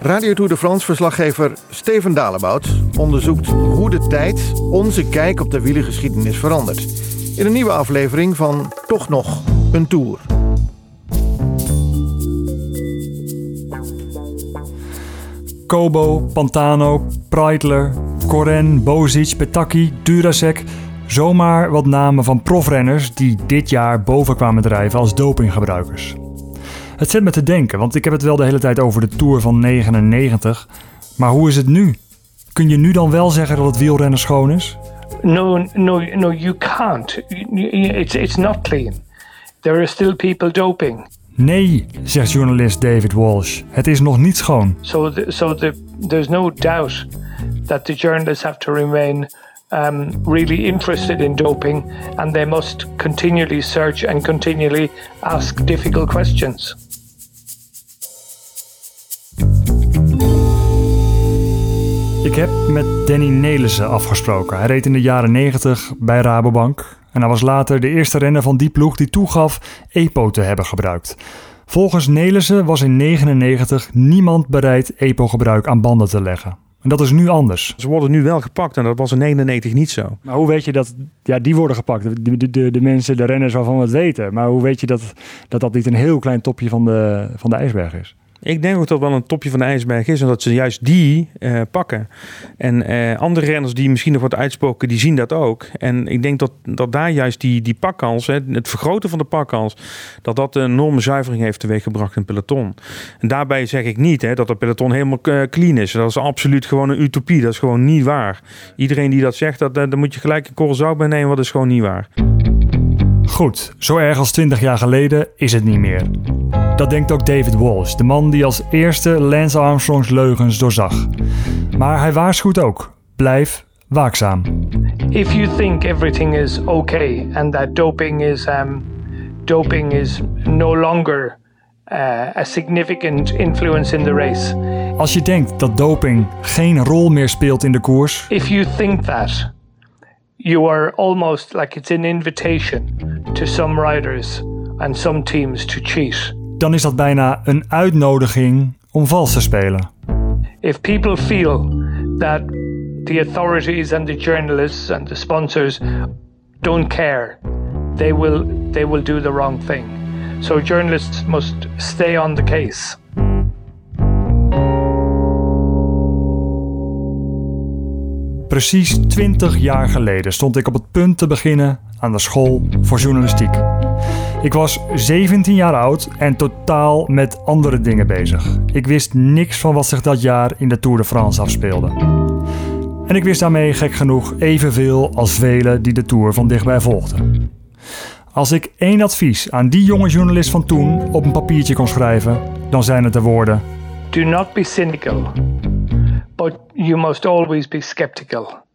Radio Tour de France verslaggever Steven Dalebout onderzoekt hoe de tijd onze kijk op de wielergeschiedenis verandert. In een nieuwe aflevering van Toch nog een Tour. Kobo, Pantano, Preitler, Koren, Bozic, Petaki, Durasek. Zomaar wat namen van profrenners die dit jaar boven kwamen drijven als dopinggebruikers. Het zet me te denken, want ik heb het wel de hele tijd over de Tour van 99. Maar hoe is het nu? Kun je nu dan wel zeggen dat het wielrennen schoon is? No, no, no, you can't. It's, it's not clean. There are still people doping. Nee, zegt journalist David Walsh. Het is nog niet schoon. So, the, so the, there's no doubt that the journalists have to remain um, really interested in doping and they must continually search and continually ask difficult questions. Ik heb met Danny Nelissen afgesproken. Hij reed in de jaren 90 bij Rabobank. En hij was later de eerste renner van die ploeg die toegaf EPO te hebben gebruikt. Volgens Nelissen was in 1999 niemand bereid EPO-gebruik aan banden te leggen. En dat is nu anders. Ze worden nu wel gepakt en dat was in 99 niet zo. Maar hoe weet je dat ja, die worden gepakt? De, de, de, de mensen, de renners waarvan we het weten. Maar hoe weet je dat dat, dat niet een heel klein topje van de, van de ijsberg is? Ik denk ook dat wel een topje van de ijsberg is en dat ze juist die uh, pakken. En uh, andere renners die misschien nog wat uitspoken, die zien dat ook. En ik denk dat, dat daar juist die, die pakkans, hè, het vergroten van de pakkans, dat dat een enorme zuivering heeft teweeggebracht in peloton. En daarbij zeg ik niet hè, dat het peloton helemaal uh, clean is. Dat is absoluut gewoon een utopie. Dat is gewoon niet waar. Iedereen die dat zegt, dat, daar moet je gelijk een korrel zout bij nemen, want dat is gewoon niet waar. Goed, zo erg als 20 jaar geleden is het niet meer. Dat denkt ook David Walsh, de man die als eerste Lance Armstrongs leugens doorzag. Maar hij waarschuwt ook: blijf waakzaam. If you think everything is okay and that doping is um, doping is no longer uh, a significant influence in the race. Als je denkt dat doping geen rol meer speelt in de koers. If you think that, you are almost like it's an invitation to some riders and some teams to cheat. Dan is dat bijna een uitnodiging om vals te spelen. If people feel that the authorities and the journalists and the sponsors don't care, they will they will do the wrong thing. So journalists must stay on the case. Precies 20 jaar geleden stond ik op het punt te beginnen aan de school voor journalistiek. Ik was 17 jaar oud en totaal met andere dingen bezig. Ik wist niks van wat zich dat jaar in de Tour de France afspeelde. En ik wist daarmee gek genoeg evenveel als velen die de Tour van dichtbij volgden. Als ik één advies aan die jonge journalist van toen op een papiertje kon schrijven, dan zijn het de woorden: Do not be cynical, but you must always be skeptical.